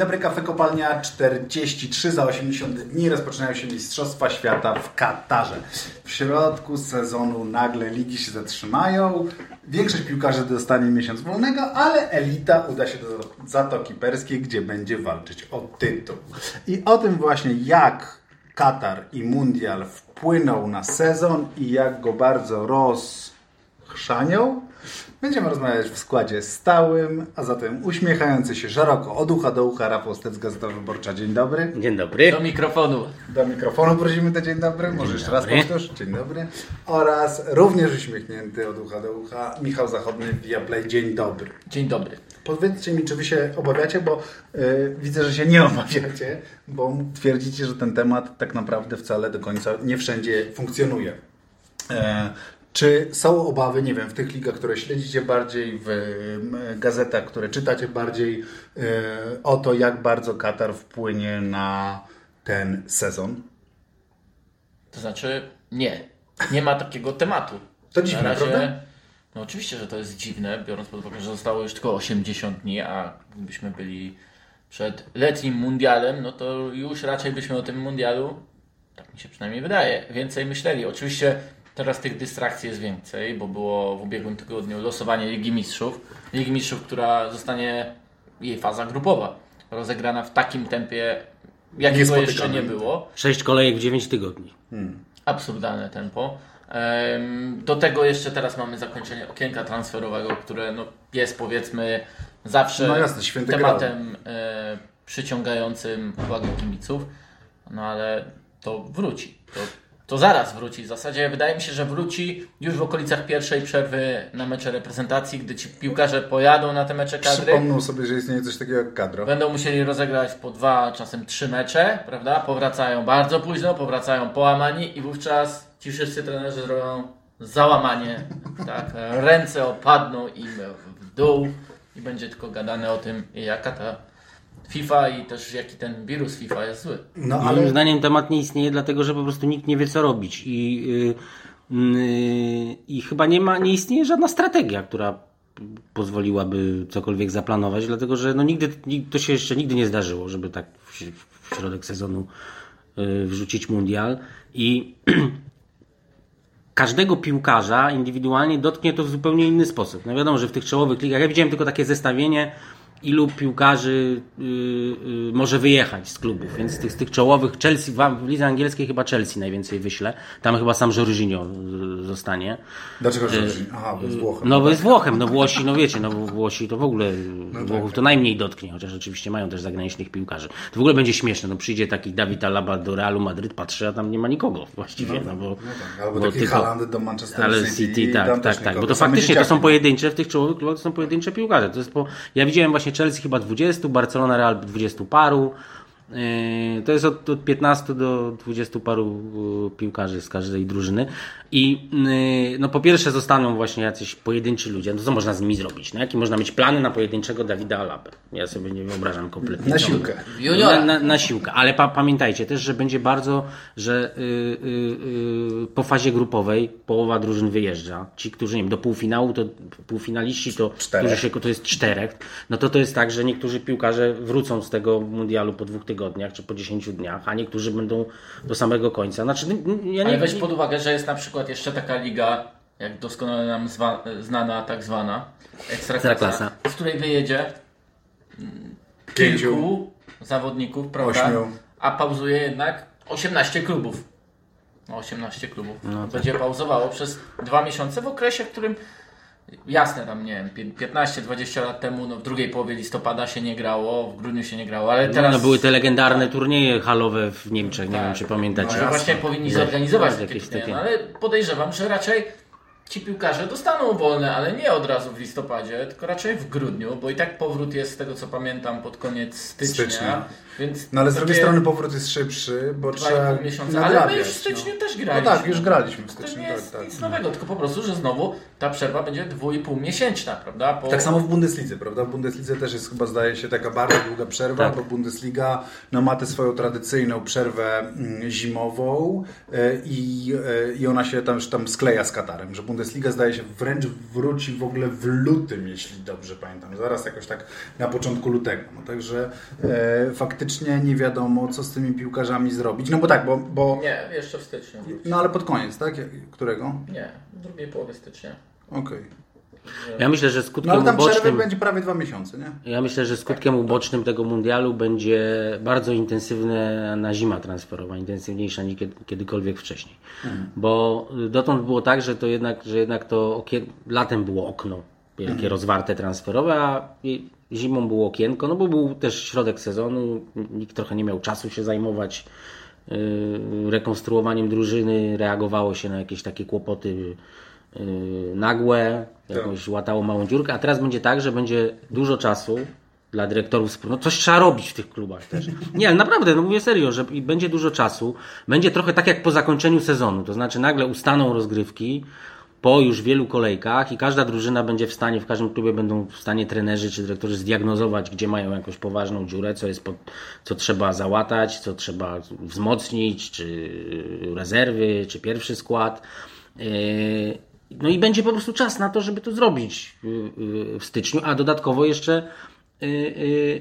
Dobry, kafe kopalnia 43 za 80 dni rozpoczynają się Mistrzostwa Świata w Katarze. W środku sezonu nagle ligi się zatrzymają, większość piłkarzy dostanie miesiąc wolnego, ale elita uda się do Zatoki Perskiej, gdzie będzie walczyć o tytuł. I o tym właśnie jak Katar i Mundial wpłyną na sezon i jak go bardzo rozchrzanią, Będziemy rozmawiać w składzie stałym, a zatem uśmiechający się szeroko od ucha do ucha Rafał Stec, Gazeta Wyborcza. Dzień dobry. Dzień dobry. Do mikrofonu. Do mikrofonu prosimy to dzień dobry. Może jeszcze raz powtórz. Dzień dobry. Oraz również uśmiechnięty od ucha do ucha Michał Zachodny via Play. Dzień dobry. Dzień dobry. Powiedzcie mi, czy wy się obawiacie, bo y, widzę, że się nie obawiacie, bo twierdzicie, że ten temat tak naprawdę wcale do końca nie wszędzie funkcjonuje. E, czy są obawy, nie wiem, w tych ligach, które śledzicie bardziej, w gazetach, które czytacie bardziej, e, o to, jak bardzo Katar wpłynie na ten sezon? To znaczy, nie. Nie ma takiego tematu. To dziwne, Na razie, prawda? No oczywiście, że to jest dziwne, biorąc pod uwagę, że zostało już tylko 80 dni, a gdybyśmy byli przed letnim mundialem, no to już raczej byśmy o tym mundialu, tak mi się przynajmniej wydaje, więcej myśleli. Oczywiście teraz tych dystrakcji jest więcej, bo było w ubiegłym tygodniu losowanie Ligi Mistrzów. Ligi Mistrzów, która zostanie jej faza grupowa rozegrana w takim tempie, jakiego jeszcze nie było Sześć kolejek w 9 tygodni. absurdalne tempo. Em, Do tego jeszcze teraz mamy zakończenie okienka transferowego, które no, jest powiedzmy zawsze No jasne, tematem e, przyciągającym uwagę kibiców, no ale to wróci. To, to zaraz wróci. W zasadzie wydaje mi się, że wróci już w okolicach pierwszej przerwy na mecze reprezentacji, gdy ci piłkarze pojadą na te mecze kadry. Przypomnę sobie, że istnieje coś takiego jak kadro. Będą musieli rozegrać po dwa, czasem trzy mecze, prawda? Powracają bardzo późno, powracają połamani i wówczas ci wszyscy trenerzy zrobią załamanie, tak? Ręce opadną im w dół i będzie tylko gadane o tym, jaka ta FIFA i też jaki ten wirus FIFA jest zły. No Moim ale zdaniem temat nie istnieje, dlatego że po prostu nikt nie wie co robić i, yy, yy, i chyba nie ma, nie istnieje żadna strategia, która pozwoliłaby cokolwiek zaplanować, dlatego że no nigdy, nig- to się jeszcze nigdy nie zdarzyło, żeby tak w, w środek sezonu yy, wrzucić mundial i każdego piłkarza indywidualnie dotknie to w zupełnie inny sposób. No wiadomo, że w tych czołowych ligach, ja widziałem tylko takie zestawienie, ilu piłkarzy y, y, może wyjechać z klubów, więc z tych, z tych czołowych, Chelsea, w, lidze angielskiej chyba Chelsea najwięcej wyśle, tam chyba sam Jorginho y, zostanie. dlaczego Żorzy? Aha, bo jest Włochem. No bo jest Włochem, no Włosi, no wiecie, no Włosi to w ogóle, No Włochów tak. to najmniej dotknie, chociaż oczywiście mają też zagranicznych piłkarzy. To w ogóle będzie śmieszne, no przyjdzie taki Dawid Alaba do Realu Madryt, patrzy, a tam nie ma nikogo właściwie, no, bo... No tak, albo bo taki tylko- Haaland do Manchesteru ale City. Tak, tak, tak. Bo to faktycznie to są pojedyncze, w tych czołowych klubach to są pojedyncze piłkarze. To jest po, ja widziałem właśnie Chelsea chyba 20, Barcelona Real 20 paru. Yy, To jest od, od 15 do 20 paru yy, piłkarzy z każdej drużyny. I yy, no po pierwsze zostaną właśnie jacyś pojedynczy ludzie. No co można z nimi zrobić? No, jakie można mieć plany na pojedynczego Dawida Alabę? Ja sobie nie wyobrażam kompletnie. Na siłkę. Na, na, na siłkę, ale pa, pamiętajcie też, że będzie bardzo, że y, y, y, po fazie grupowej połowa drużyn wyjeżdża. Ci, którzy nie wiem, do półfinału, to półfinaliści to, Czterech. którzy się, to jest czterech. No to to jest tak, że niektórzy piłkarze wrócą z tego mundialu po dwóch tygodniach czy po dziesięciu dniach, a niektórzy będą do samego końca. Znaczy, ja nie Ale weź pod uwagę, że jest na przykład jeszcze taka liga, jak doskonale nam zwa, znana, tak zwana, Ekstraklasa, Ekstraklasa. z której wyjedzie mm, Pięciu. kilku zawodników, prawda? Ośmiu. A pauzuje jednak 18 klubów. No 18 klubów. No tak. Będzie pauzowało przez dwa miesiące w okresie, w którym jasne tam nie wiem, 15-20 lat temu, no w drugiej połowie listopada się nie grało, w grudniu się nie grało, ale No, teraz no, były te legendarne turnieje halowe w Niemczech, nie Tak. wiem czy pamiętacie. Jasne. właśnie powinni No, zorganizować tak, takie jakieś turnieje, takie- no, ale podejrzewam, że raczej ci piłkarze dostaną wolne, ale nie od razu w listopadzie, tylko raczej w grudniu, bo i tak powrót jest z tego co pamiętam pod koniec stycznia, Stycznia. Więc No ale z drugiej strony powrót jest szybszy, bo dwa i trzeba pół miesiąca, ale my już w styczniu no. też No graliśmy. tak, już graliśmy w To styczniu, nie tak, jest tak. nic nowego, tylko po prostu, że znowu ta przerwa będzie dwu i pół miesięczna, prawda? Po... Tak samo w Bundeslidze, prawda? W Bundeslidze też jest chyba zdaje się taka bardzo długa przerwa, Tak. bo Bundesliga no, ma tę swoją tradycyjną przerwę mm, zimową e, i, e, i ona się tam, już tam skleja z Katarem, że Bundesliga zdaje się wręcz wróci w ogóle w lutym, jeśli dobrze pamiętam. Zaraz jakoś tak na początku lutego. No, także e, faktycznie nie wiadomo, co z tymi piłkarzami zrobić. No bo tak, bo... bo Nie, jeszcze w styczniu. no ale pod koniec, tak? Którego? Nie, w drugiej połowie stycznia. Okej. Ja myślę, że No skutkiem ale tam ubocznym... będzie prawie dwa miesiące, nie? Ja myślę, że skutkiem ubocznym tego mundialu będzie bardzo intensywna na zima transferowa, intensywniejsza niż kiedy- kiedykolwiek wcześniej. Bo dotąd było tak, że to jednak, że jednak to okien... latem było okno wielkie, rozwarte transferowe, a zimą było okienko, no bo był też środek sezonu, nikt trochę nie miał czasu się zajmować yy, rekonstruowaniem drużyny, reagowało się na jakieś takie kłopoty yy, nagłe, jakoś łatało małą dziurkę, a teraz będzie tak, że będzie dużo czasu dla dyrektorów. No coś trzeba robić w tych klubach też. Nie, ale naprawdę, no mówię serio, że będzie dużo czasu. Będzie trochę tak jak po zakończeniu sezonu, to znaczy nagle ustaną rozgrywki po już wielu kolejkach i każda drużyna będzie w stanie, w każdym klubie będą w stanie trenerzy czy dyrektorzy zdiagnozować, gdzie mają jakąś poważną dziurę, co jest, pod, co trzeba załatać, co trzeba wzmocnić, czy rezerwy, czy pierwszy skład. Yy, no i będzie po prostu czas na to, żeby to zrobić yy, yy, w styczniu, a dodatkowo jeszcze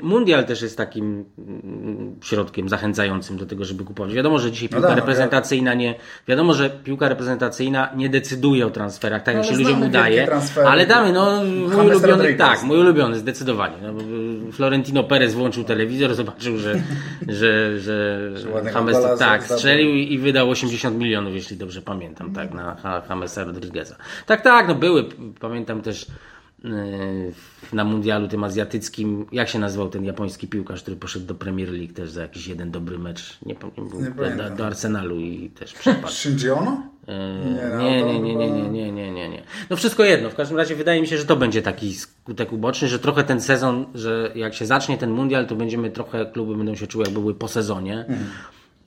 Mundial też jest takim mm, środkiem zachęcającym do tego, żeby kupować. Wiadomo, że dzisiaj piłka tak, no, reprezentacyjna nie, wiadomo, że piłka reprezentacyjna nie decyduje o transferach, tak jak Ale się ludziom udaje, ale damy, no mój ulubiony, tak, mój ulubiony, zdecydowanie. No, y, Florentino Perez włączył telewizor, zobaczył, że, że, że, ładnego James, tak, strzelił i wydał 80 milionów, jeśli dobrze pamiętam, tak, na Jamesa Rodrigueza. Tak, tak, no były, pamiętam też na mundialu tym azjatyckim, jak się nazywał ten japoński piłkarz, który poszedł do Premier League też za jakiś jeden dobry mecz, nie, pamiętam, Nie do, pamiętam. do Arsenalu i też przepadł. Shinji Ono? No, Nie, nie, nie, nie, nie, nie, nie, nie, nie. No wszystko jedno. W każdym razie wydaje mi się, że to będzie taki skutek uboczny, że trochę ten sezon, że jak się zacznie ten mundial, to będziemy trochę, kluby będą się czuły jakby były po sezonie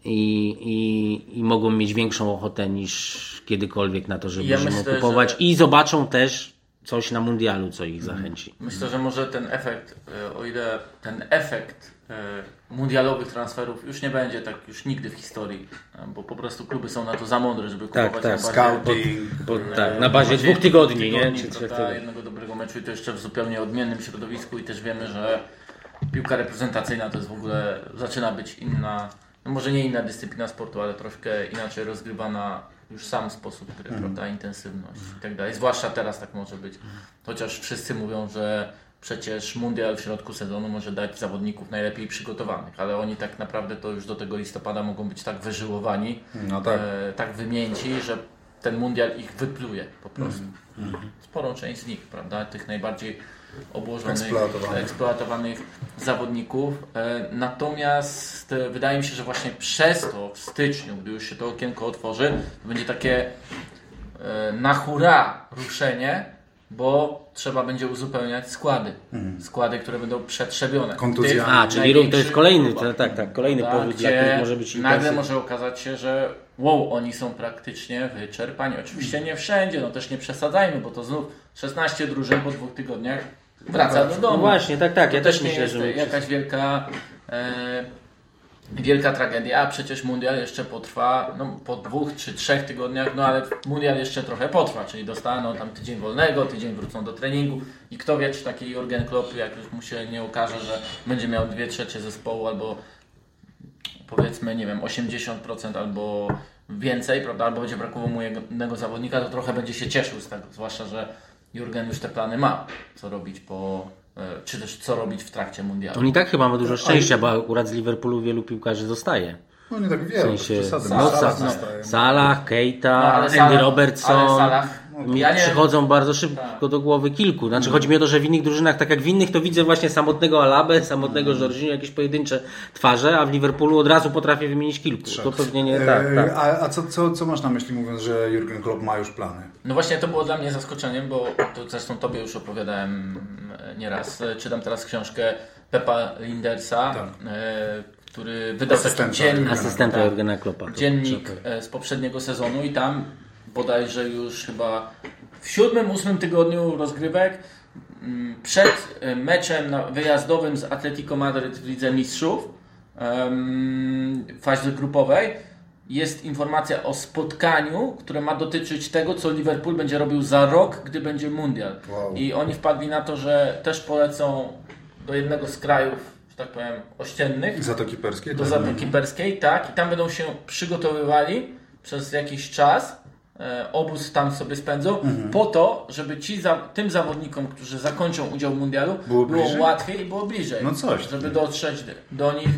i, i, i mogą mieć większą ochotę niż kiedykolwiek na to, żeby Ja myślę, kupować że- i zobaczą też coś na mundialu, co ich zachęci. Myślę, że może ten efekt, e, o ile ten efekt e, mundialowych transferów już nie będzie tak już nigdy w historii, e, bo po prostu kluby są na to za mądre, żeby Tak, kupować tak, na bazie, Scouting. E, tak, na bazie dwóch tygodni, nie? tygodni, Czy trzech prawda, tygodni. jednego dobrego meczu i to jeszcze w zupełnie odmiennym środowisku i też wiemy, że piłka reprezentacyjna to jest w ogóle, zaczyna być inna, no może nie inna dyscyplina sportu, ale troszkę inaczej rozgrywana już sam sposób gry, Mhm. prawda, intensywność i tak dalej. Zwłaszcza teraz tak może być. Chociaż wszyscy mówią, że przecież mundial w środku sezonu może dać zawodników najlepiej przygotowanych, ale oni tak naprawdę to już do tego listopada mogą być tak wyżyłowani, No tak. e, tak wymięci, że ten mundial ich wypluje po prostu. Mhm. Sporą część z nich, prawda? Tych najbardziej obłożonych, Eksploatowanych. eksploatowanych zawodników. E, Natomiast e, wydaje mi się, że właśnie przez to w styczniu, gdy już się to okienko otworzy, to będzie takie e, na hura ruszenie, bo trzeba będzie uzupełniać składy. Składy, które będą przetrzebione. Mhm. Kontuzjami. Tych A, czyli to jest kolejny, tak, tak, kolejny Prawda? powód, dla których może być Nagle może okazać się, że wow, oni są praktycznie wyczerpani. Oczywiście nie wszędzie, no też nie przesadzajmy, bo to znów 16 drużyn po dwóch tygodniach wraca do domu. No właśnie, tak, tak, To ja też też nie myślę, jest że... jakaś wielka e, wielka tragedia, a przecież mundial jeszcze potrwa no, po dwóch czy trzech tygodniach, no ale mundial jeszcze trochę potrwa, czyli dostaną tam tydzień wolnego, tydzień wrócą do treningu. I kto wie, czy taki Jurgen Klopp, jak już mu się nie okaże, że będzie miał dwie trzecie zespołu albo powiedzmy, nie wiem, 80% albo więcej, prawda, albo będzie brakowało mu jednego zawodnika, to trochę będzie się cieszył z tego, zwłaszcza, że Jurgen już te plany ma, co robić po, e, czy też co robić w trakcie mundialu. On i tak chyba ma dużo szczęścia, bo akurat z Liverpoolu wielu piłkarzy zostaje. No nie tak W wiele, sensie no, Salah. Salah, Keita, No, Andy Salah- Robertson. ale Salah- Mi ja nie- przychodzą bardzo szybko do głowy kilku. Znaczy chodzi mi o to, że w innych drużynach, tak jak w innych, to widzę właśnie samotnego Alabę, samotnego Jorginho, jakieś pojedyncze twarze, a w Liverpoolu od razu potrafię wymienić kilku. To pewnie nie tak, E, tak. A, a co, co, co masz na myśli mówiąc, że Jurgen Klopp ma już plany? No właśnie to było dla mnie zaskoczeniem, bo to zresztą Tobie już opowiadałem e, nieraz. E, Czytam teraz książkę Pepa Lindersa, Tak. e, który wydał taki dziennik. Asystenta tak, Jurgena Kloppa. dziennik e, z poprzedniego sezonu i tam bodajże już chyba w siódmym, ósmym tygodniu rozgrywek mm, przed e, meczem wyjazdowym z Atletico Madryt w Lidze Mistrzów fazie grupowej jest informacja o spotkaniu, które ma dotyczyć tego, co Liverpool będzie robił za rok, gdy będzie mundial. Wow. I oni wpadli na to, że też polecą do jednego z krajów, że tak powiem, ościennych, Zatoki Perskie? do tak? Zatoki Perskiej, tak, i tam będą się przygotowywali przez jakiś czas. E, obóz tam sobie spędzą, Mhm. po to, żeby ci za, tym zawodnikom, którzy zakończą udział w mundialu, Było było, łatwiej i było bliżej. No coś. Żeby dotrzeć do nich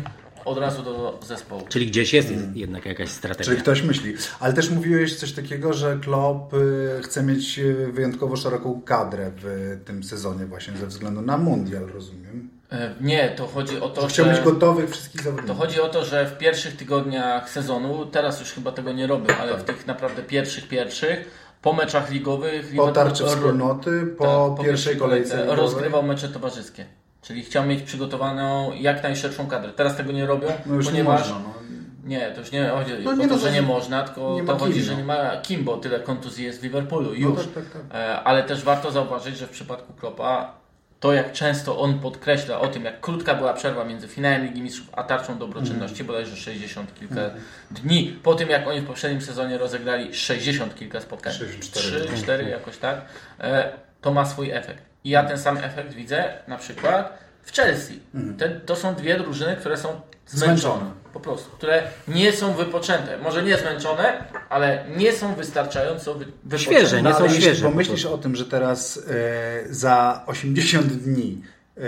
od razu do zespołu. Czyli gdzieś jest Mm. jednak jakaś strategia. Czyli ktoś myśli. Ale też mówiłeś coś takiego, że Klopp y, chce mieć y, wyjątkowo szeroką kadrę w tym sezonie właśnie ze względu na mundial, rozumiem. E, Nie, to chodzi o to, Że chciał że... mieć gotowych wszystkich To zawodników. chodzi o to, że w pierwszych tygodniach sezonu, teraz już chyba tego nie robią, ale w Tak. tych naprawdę pierwszych, pierwszych, po meczach ligowych... Po tarczy wspólnoty, po, tak, pierwszej kolejce ligowej. rozgrywał mecze towarzyskie. Czyli chciał mieć przygotowaną jak najszerszą kadrę. Teraz tego nie robią, No już ponieważ... nie można. No. Nie, to już nie chodzi No o nie, to, no że to- nie można, tylko nie to chodzi, kim, że no. nie ma kim, bo tyle kontuzji jest w Liverpoolu. Już. tak, tak, tak. E, Ale też warto zauważyć, że w przypadku Kloppa to jak często on podkreśla o tym, jak krótka była przerwa między finałem Ligi Mistrzów a tarczą dobroczynności, Mhm. bodajże 60 kilka dni, po tym jak oni w poprzednim sezonie rozegrali 60 kilka spotkań, 64. 3, 4 jakoś tak, e, to ma swój efekt. I ja ten sam efekt widzę na przykład w Chelsea. Te, to są dwie drużyny, które są zmęczone. Zmęczone. Po prostu, które nie są wypoczęte. Może nie zmęczone, ale nie są wystarczająco wy, wypoczęte. Świeże, nie No, są ale świeże po pomyślisz o tym, że teraz e, za 80 dni e,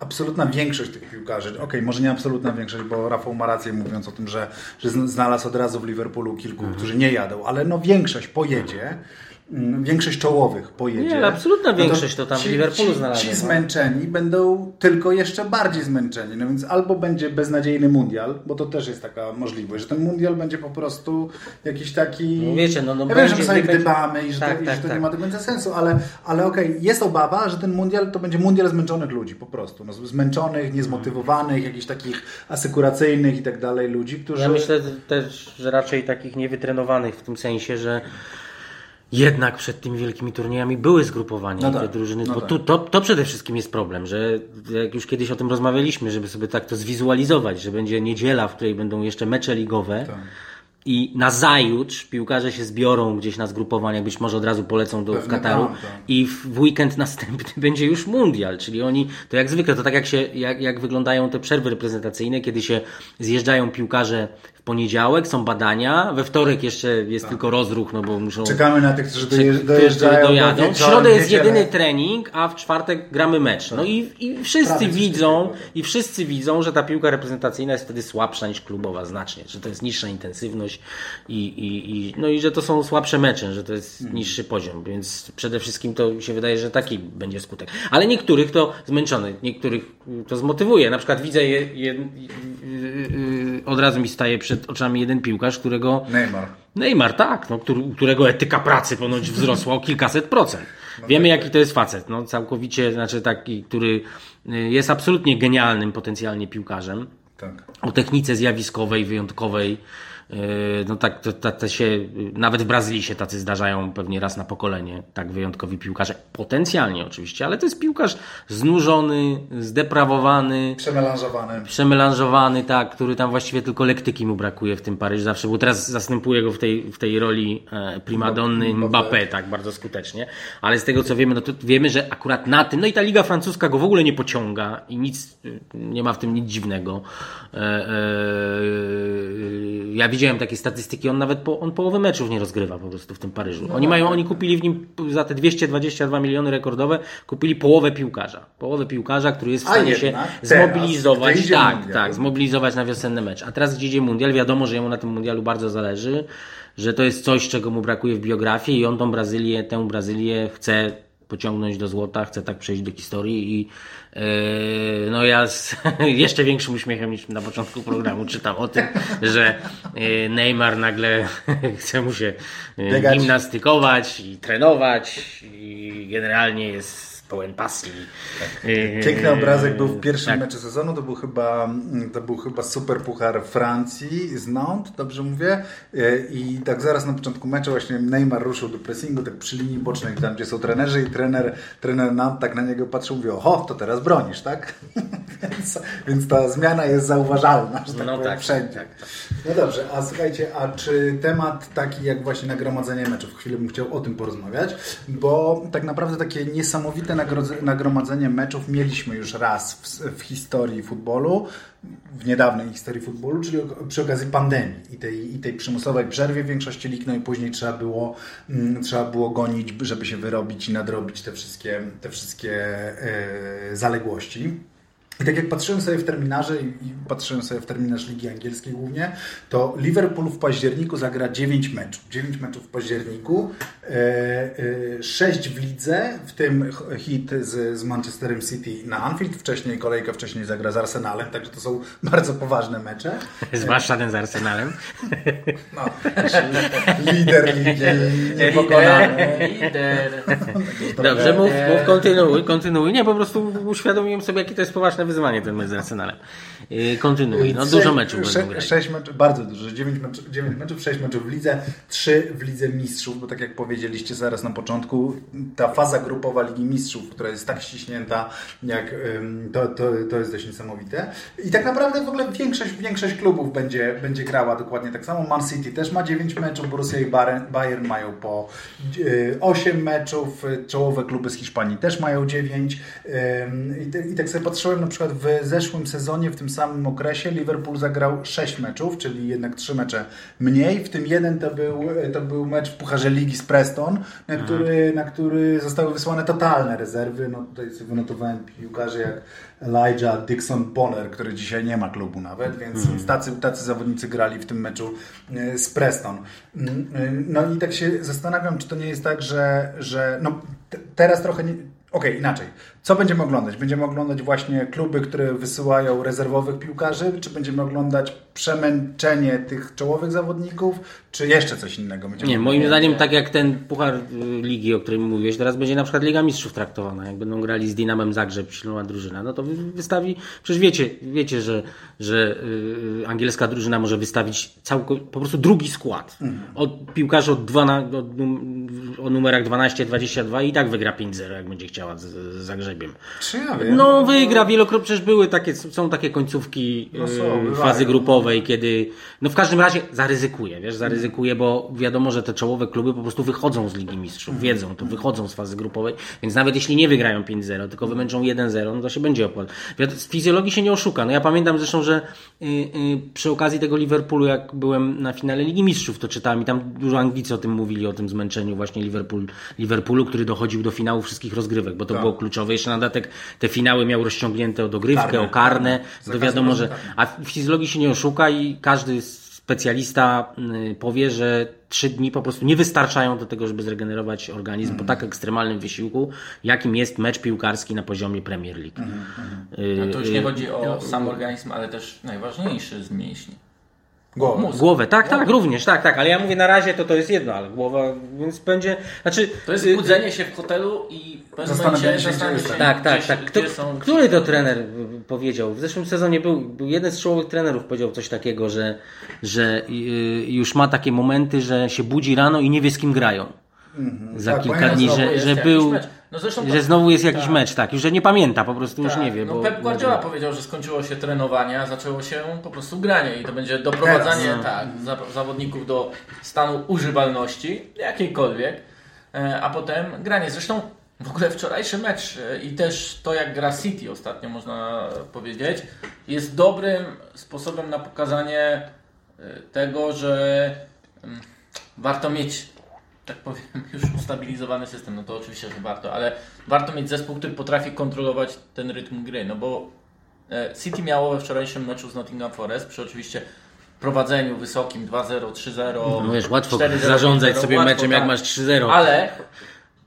absolutna większość tych piłkarzy, okej, może nie absolutna większość, bo Rafał ma rację mówiąc o tym, że, że zn- znalazł od razu w Liverpoolu kilku, Mhm. którzy nie jadą, ale no większość pojedzie. mm, Większość czołowych pojedzie. Nie, absolutna No to większość to tam w Liverpoolu ci, znalazłem, Ci no. zmęczeni będą tylko jeszcze bardziej zmęczeni. No więc albo będzie beznadziejny mundial, bo to też jest taka możliwość, że ten mundial będzie po prostu jakiś taki. No wiecie, no- no ja wiem, że będzie- sobie będzie- gdybamy i że Tak, to, i tak, że to tak. nie ma do końca sensu, ale, ale okej, jest obawa, że ten mundial to będzie mundial zmęczonych ludzi po prostu. No, zmęczonych, niezmotywowanych, jakichś takich asekuracyjnych i tak dalej ludzi, którzy. Ja myślę też, że raczej takich niewytrenowanych w tym sensie, że jednak przed tymi wielkimi turniejami były zgrupowania No tak, te drużyny, no bo tak. tu, to, to przede wszystkim jest problem, że jak już kiedyś o tym rozmawialiśmy, żeby sobie tak to zwizualizować, że będzie niedziela, w której będą jeszcze mecze ligowe Tak. I na zajutrz piłkarze się zbiorą gdzieś na zgrupowania, być może od razu polecą do Pewnie Kataru tak, tak. i w weekend następny będzie już mundial, czyli oni, to jak zwykle, to tak jak się, jak, jak wyglądają te przerwy reprezentacyjne, kiedy się zjeżdżają piłkarze w poniedziałek, są badania, we wtorek jeszcze jest tylko rozruch, no bo muszą... Czekamy na tych, którzy dojeżdżają. dojadą. do W środę jest jedyny trening, a w czwartek gramy mecz. No i, i wszyscy Prawie widzą, i wszyscy widzą, że ta piłka reprezentacyjna jest wtedy słabsza niż klubowa znacznie, że to jest niższa intensywność i, i, i, no i że to są słabsze mecze, że to jest Hmm. niższy poziom, więc przede wszystkim to się wydaje, że taki będzie skutek. Ale niektórych to zmęczony, niektórych to zmotywuje. Na przykład widzę je, je, y, y, y, od razu mi staje przed oczami jeden piłkarz, którego Neymar. Neymar, tak, no, który, którego etyka pracy ponoć wzrosła o kilkaset procent. No Wiemy, tak, jaki to jest facet. No, całkowicie, znaczy taki, który jest absolutnie genialnym potencjalnie piłkarzem. Tak. O technice zjawiskowej, wyjątkowej. Y, No tak, to, to, to się, nawet w Brazylii się tacy zdarzają pewnie raz na pokolenie, tak wyjątkowi piłkarze. Potencjalnie oczywiście, ale to jest piłkarz znużony, zdeprawowany, Przemelanżowany. przemelanżowany, tak, który tam właściwie tylko lektyki mu brakuje w tym Paryżu zawsze, bo teraz zastępuje go w tej, w tej roli e, primadonny Mbappé. Tak, bardzo skutecznie. Ale z tego co wiemy, no to wiemy, że akurat na tym, no i ta Liga Francuska go w ogóle nie pociąga i nic, y, nie ma w tym nic dziwnego. E, e, ja widziałem takie statystyki, on nawet po, on połowy meczów nie rozgrywa po prostu w tym Paryżu. Oni mają, oni kupili w nim za te 222 miliony rekordowe, kupili połowę piłkarza. Połowę piłkarza, który jest w stanie się teraz, zmobilizować. Tak, mundial. tak, zmobilizować na wiosenny mecz. A teraz gdzie idzie mundial, wiadomo, że jemu na tym mundialu bardzo zależy, że to jest coś, czego mu brakuje w biografii i on tą Brazylię, tę Brazylię chce pociągnąć do złota, chce tak przejść do historii i yy, no ja z jeszcze większym uśmiechem niż na początku programu czytam o tym, że yy, Neymar nagle chce mu się yy, gimnastykować i trenować i generalnie jest pełen pasji. Yy, Piękny obrazek był w pierwszym tak. meczu sezonu, to był chyba, mm, to był chyba super puchar Francji z Nantes, dobrze mówię. E, I tak zaraz na początku meczu właśnie Neymar ruszył do pressingu, tak przy linii bocznej, tam gdzie są trenerzy i trener, trener Nantes tak na niego patrzył, mówi, oho, to teraz bronisz, tak? więc, więc ta zmiana jest zauważalna, że tak No powiem, tak, wszędzie. tak, tak. No dobrze, a słuchajcie, a czy temat taki jak właśnie nagromadzenie meczów, chwilę bym chciał o tym porozmawiać, bo tak naprawdę takie niesamowite nagromadzenie meczów mieliśmy już raz w, w historii futbolu, w niedawnej historii futbolu, czyli przy okazji pandemii i tej, i tej przymusowej przerwie w większości lig, no i później trzeba było, mm, trzeba było gonić, żeby się wyrobić i nadrobić te wszystkie, te wszystkie e, zaległości. I tak jak patrzyłem sobie w terminarze i, patrzyłem sobie w terminarz Ligi Angielskiej głównie, to Liverpool w październiku zagra 9 meczów. 9 meczów w październiku, e, e, 6 w lidze, w tym hit z, z Manchesterem City na Anfield, wcześniej kolejkę wcześniej zagra z Arsenalem, także to są bardzo poważne mecze. Zwłaszcza ten z Arsenalem. No, lider ligi niepokonany. Lider. Dobrze, mów, mów, kontynuuj, kontynuuj. Nie, po prostu uświadomiłem sobie, jakie to jest poważne wyzwanie ten mecz z Arsenalem. Yy, Kontynuuj, no dużo meczów będą Sze, grać. sześć meczów, bardzo dużo. 9 meczów, 9 meczów, 6 meczów w lidze, 3 w lidze mistrzów, bo tak jak powiedzieliście zaraz na początku, ta faza grupowa Ligi Mistrzów, która jest tak ściśnięta, jak to, to, to jest dość niesamowite. I tak naprawdę w ogóle większość, większość klubów będzie, będzie grała dokładnie tak samo. Man City też ma 9 meczów, Borussia i Bayern, mają po y, 8 meczów, y, czołowe kluby z Hiszpanii też mają 9. Ym, I, te- I tak sobie patrzyłem na przykład w zeszłym sezonie, w tym samym okresie Liverpool zagrał 6 meczów, czyli jednak 3 mecze mniej. W tym jeden to był, to był mecz w Pucharze Ligi z Preston, na który, na który zostały wysłane totalne rezerwy. No tutaj sobie wynotowałem piłkarzy jak Elijah Dixon Bonner, który dzisiaj nie ma klubu nawet, więc, więc tacy, tacy zawodnicy grali w tym meczu e, z Preston. Mm, e, No i tak się zastanawiam, czy to nie jest tak, że, że no, te- teraz trochę nie, Okej, inaczej. Co będziemy oglądać? Będziemy oglądać właśnie kluby, które wysyłają rezerwowych piłkarzy, czy będziemy oglądać przemęczenie tych czołowych zawodników, czy jeszcze coś innego? Będziemy Nie, moim zdaniem tak jak ten Puchar Ligi, o którym mówiłeś, teraz będzie na przykład Liga Mistrzów traktowana. Jak będą grali z Dinamem Zagrzeb, silna drużyna, no to wy- wystawi, przecież wiecie, wiecie że, że y, angielska drużyna może wystawić po prostu drugi skład. Od piłkarzy od, 12, od o numerach 12-22 i tak wygra 5-0, jak będzie chciała z, z Czy ja wiem? No wygra wielokrotnie, przecież były takie, są takie końcówki No są, y, fazy grupowej, kiedy, no w każdym razie zaryzykuje, wiesz, zaryzykuje, bo wiadomo, że te czołowe kluby po prostu wychodzą z Ligi Mistrzów, wiedzą to, wychodzą z fazy grupowej, więc nawet jeśli nie wygrają 5-0, tylko wymęczą 1-0, no to się będzie opłacać. Z fizjologii się nie oszuka, no ja pamiętam zresztą, że y, y, przy okazji tego Liverpoolu, jak byłem na finale Ligi Mistrzów, to czytałem i tam dużo Anglicy o tym mówili, o tym zmęczeniu właśnie Liverpool, Liverpoolu, który dochodził do finału wszystkich rozgrywek, bo to było kluczowe. Jeszcze na dodatek te finały miał rozciągnięte o dogrywkę, Karne, o karne, karne. to wiadomo, że... A w fizjologii się nie oszuka i każdy specjalista y, powie, że trzy dni po prostu nie wystarczają do tego, żeby zregenerować organizm Mhm. po tak ekstremalnym wysiłku, jakim jest mecz piłkarski na poziomie Premier League. Y, No to już y, nie chodzi o sam organizm, ale też najważniejszy z mięśni. Głowę. Mózg. Głowę, tak, tak, również, tak, tak, ale ja mówię na razie to to jest jedno, ale głowa, więc będzie, znaczy... To jest y, budzenie się w hotelu i Zastanawianie się, gdzie się, Tak, tak, tak. Kto, są który to trener y, powiedział? W zeszłym sezonie był, był jeden z czołowych trenerów powiedział coś takiego, że, że y, już ma takie momenty, że się budzi rano i nie wie z kim grają. Za Tak, kilka dni, że, że był. No zresztą że znowu jest jakiś tak. mecz, tak. Już że nie pamięta, po prostu już Tak, nie wie. No bo, Pep Guardiola powiedział, że skończyło się trenowanie, a zaczęło się po prostu granie i to będzie doprowadzanie Teraz. tak, za, zawodników do stanu używalności, jakiejkolwiek, e, a potem granie. Zresztą w ogóle wczorajszy mecz e, i też to jak gra City ostatnio można powiedzieć, jest dobrym sposobem na pokazanie e, tego, że mm, warto mieć tak powiem, już ustabilizowany system, no to oczywiście, że warto, ale warto mieć zespół, który potrafi kontrolować ten rytm gry, no bo e, City miało we wczorajszym meczu z Nottingham Forest, przy oczywiście prowadzeniu wysokim 2-0, 3-0, No wiesz, łatwo 4-0, zarządzać 5-0, sobie łatwo, meczem, jak tak. masz 3-0. Ale,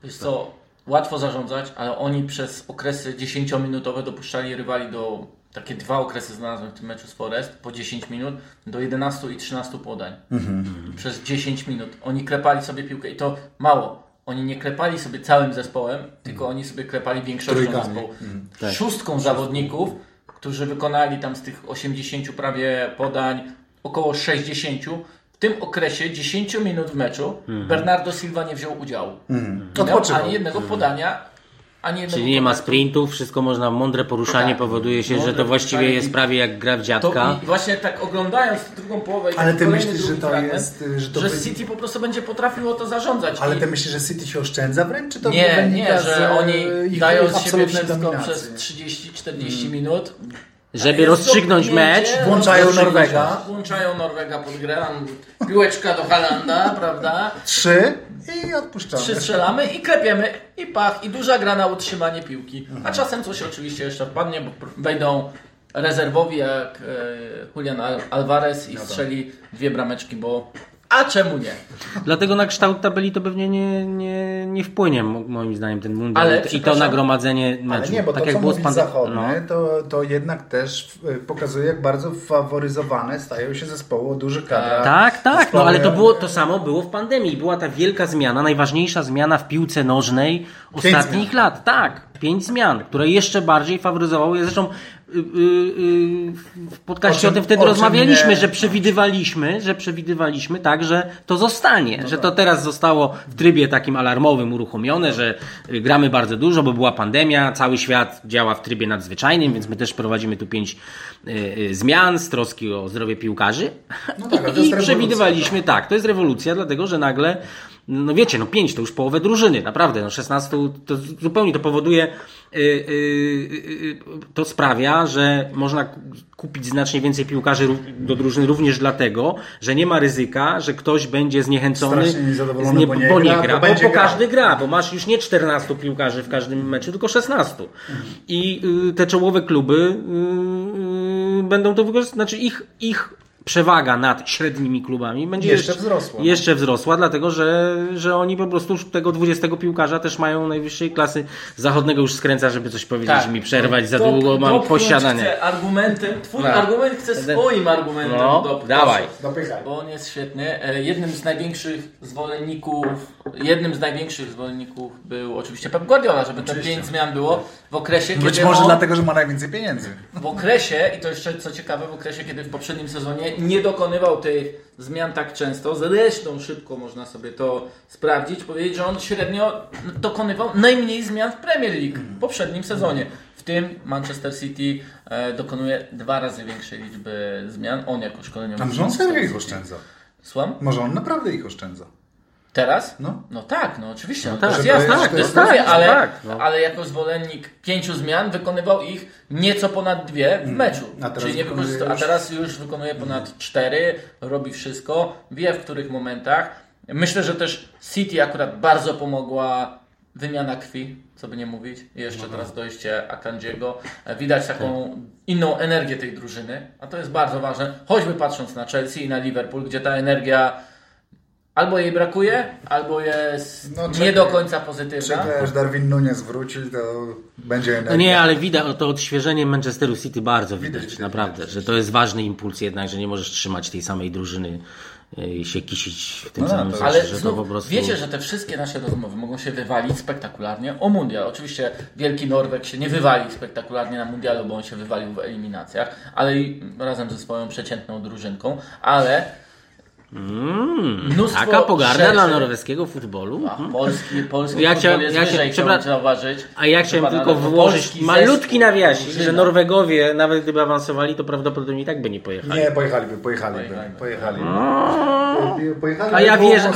wiesz co, łatwo zarządzać, ale oni przez okresy 10-minutowe dopuszczali rywali do, takie dwa okresy znalazłem w tym meczu z Forest, po 10 minut, do 11 i 13 podań. Przez 10 minut. Oni klepali sobie piłkę i to mało. Oni nie klepali sobie całym zespołem, tylko oni sobie klepali większością Trójkami. zespołu. Tak. Szóstką zawodników, którzy wykonali tam z tych 80 prawie podań około 60. W tym okresie 10 minut w meczu Bernardo Silva nie wziął udziału. Nie miał ani jednego podania ani jednego Czyli nie ma sprintów, wszystko można, mądre poruszanie Tak. powoduje się, że to właściwie jest prawie jak gra w To dziadka. i właśnie tak oglądając tę drugą połowę i Ale ty myślisz, że to fragment, jest, y, że to że wy- City po prostu będzie potrafiło to zarządzać. Ale I- ty myślisz, że City się oszczędza wręcz, czy to nie, nie, że e, oni dają z siebie wszystko dominacji? przez 30-40 minut. Żeby rozstrzygnąć mecz, Włączają Norwega. Włączają Norwega pod grę, tam piłeczka do Halanda, prawda? Trzy i odpuszczamy. Trzy strzelamy i klepiemy i pach, i duża gra na utrzymanie piłki. A czasem coś oczywiście jeszcze wpadnie, bo wejdą rezerwowi jak e, Julian Al- Alvarez i strzeli dwie brameczki, bo a czemu nie? Dlatego na kształt tabeli to pewnie nie, nie, nie wpłynie, mo- moim zdaniem, ten mundial Ale, i to nagromadzenie meczu. Ale nie, bo tak to, jak co było z mówi pandem- zachodny, no. to, to jednak też y, pokazuje, jak bardzo faworyzowane stają się zespoły o dużych kadrach. Tak, tak, no Zespoły- ale to było to samo było w pandemii. Była ta wielka zmiana, najważniejsza zmiana w piłce nożnej ostatnich lat. Tak, pięć zmian, które jeszcze bardziej faworyzowały. Zresztą y, y, y, w podcaście O o, czym- tym wtedy o rozmawialiśmy, nie- że przewidywaliśmy, że przewidywaliśmy tak, że to zostanie, No że tak. to teraz zostało w trybie takim alarmowym uruchomione, że gramy bardzo dużo, bo była pandemia, cały świat działa w trybie nadzwyczajnym, więc my też prowadzimy tu pięć zmian z troski o zdrowie piłkarzy. No tak, I rewolucja, przewidywaliśmy, tak, to jest rewolucja, dlatego że nagle, no wiecie, no 5 to już połowę drużyny, naprawdę, no 16 to zupełnie to powoduje, yy, yy, yy, to sprawia, że można ku- kupić znacznie więcej piłkarzy do drużyny również dlatego, że nie ma ryzyka, że ktoś będzie zniechęcony, nie- bo nie bo nie gra, gra, bo bo, każdy gra, bo masz już nie 14 piłkarzy w każdym meczu, tylko 16. I y, te czołowe kluby y, y, będą to wykorzystać, znaczy ich, ich przewaga nad średnimi klubami będzie Jeszcze wzrosła. Jeszcze wzrosła, dlatego że, że oni po prostu już tego 20 piłkarza też mają najwyższej klasy. Zachodnego już skręca, żeby coś powiedzieć Tak. mi przerwać, za Dop- długo mam posiadanie. Chcę argumentem, twój No. argument chce swoim argumentem No, dawaj. Dopychaj. Bo on jest świetny. E, Jednym z największych zwolenników, jednym z największych zwolenników był oczywiście Pep Guardiola, żeby te pięć zmian było w okresie, Być kiedy może on, dlatego, że ma najwięcej pieniędzy. w okresie, i to jeszcze co ciekawe, w okresie, kiedy w poprzednim sezonie nie dokonywał tych zmian tak często, zresztą szybko można sobie to sprawdzić, powiedzieć, że on średnio dokonywał najmniej zmian w Premier League w poprzednim sezonie. W tym Manchester City e, dokonuje dwa razy większej liczby zmian. On jako szkoleniowy. A może on serio ich oszczędza? Słucham? Może on naprawdę ich oszczędza? Teraz? No. No tak, no oczywiście. No tak, to jest że to jasne, jest- mówię, ale, tak, no. ale jako zwolennik pięciu zmian wykonywał ich nieco ponad dwie w meczu. Mm. A teraz Czyli nie wykorzysta- a już- teraz już wykonuje ponad cztery, robi wszystko, wie w których momentach. Myślę, że też City akurat bardzo pomogła wymiana krwi, co by nie mówić. I jeszcze No. teraz dojście Akandziego. Widać taką inną energię tej drużyny, a to jest bardzo ważne. Choćby patrząc na Chelsea i na Liverpool, gdzie ta energia albo jej brakuje, albo jest No, nie do końca pozytywna. Czekaj, aż Darwin Nunes wróci, to będzie energia. No nie, ale widać to odświeżenie Manchesteru City bardzo widać, widać, naprawdę, że to jest ważny impuls jednak, że nie możesz trzymać tej samej drużyny e, i się kisić w tym No, samym sensie, Ale że to znów, po prostu... wiecie, że te wszystkie nasze rozmowy mogą się wywalić spektakularnie o mundial. Oczywiście Wielki Norweg się nie wywalił spektakularnie na mundialu, bo on się wywalił w eliminacjach, ale i razem ze swoją przeciętną drużynką, ale Mm, mnóstwo taka pogarda rzeczy- dla norweskiego futbolu. A, polski, polski Ja chciałem- jest ja wyżej, chciałem- zauważyć. A ja chciałem tylko na wyłożyć malutki nawiasik, że Norwegowie, nawet gdyby awansowali, to prawdopodobnie i tak by nie pojechali. Nie, pojechaliby, pojechaliby. Pojechaliby. Pojechaliby. Pojechali, A ja wierzę,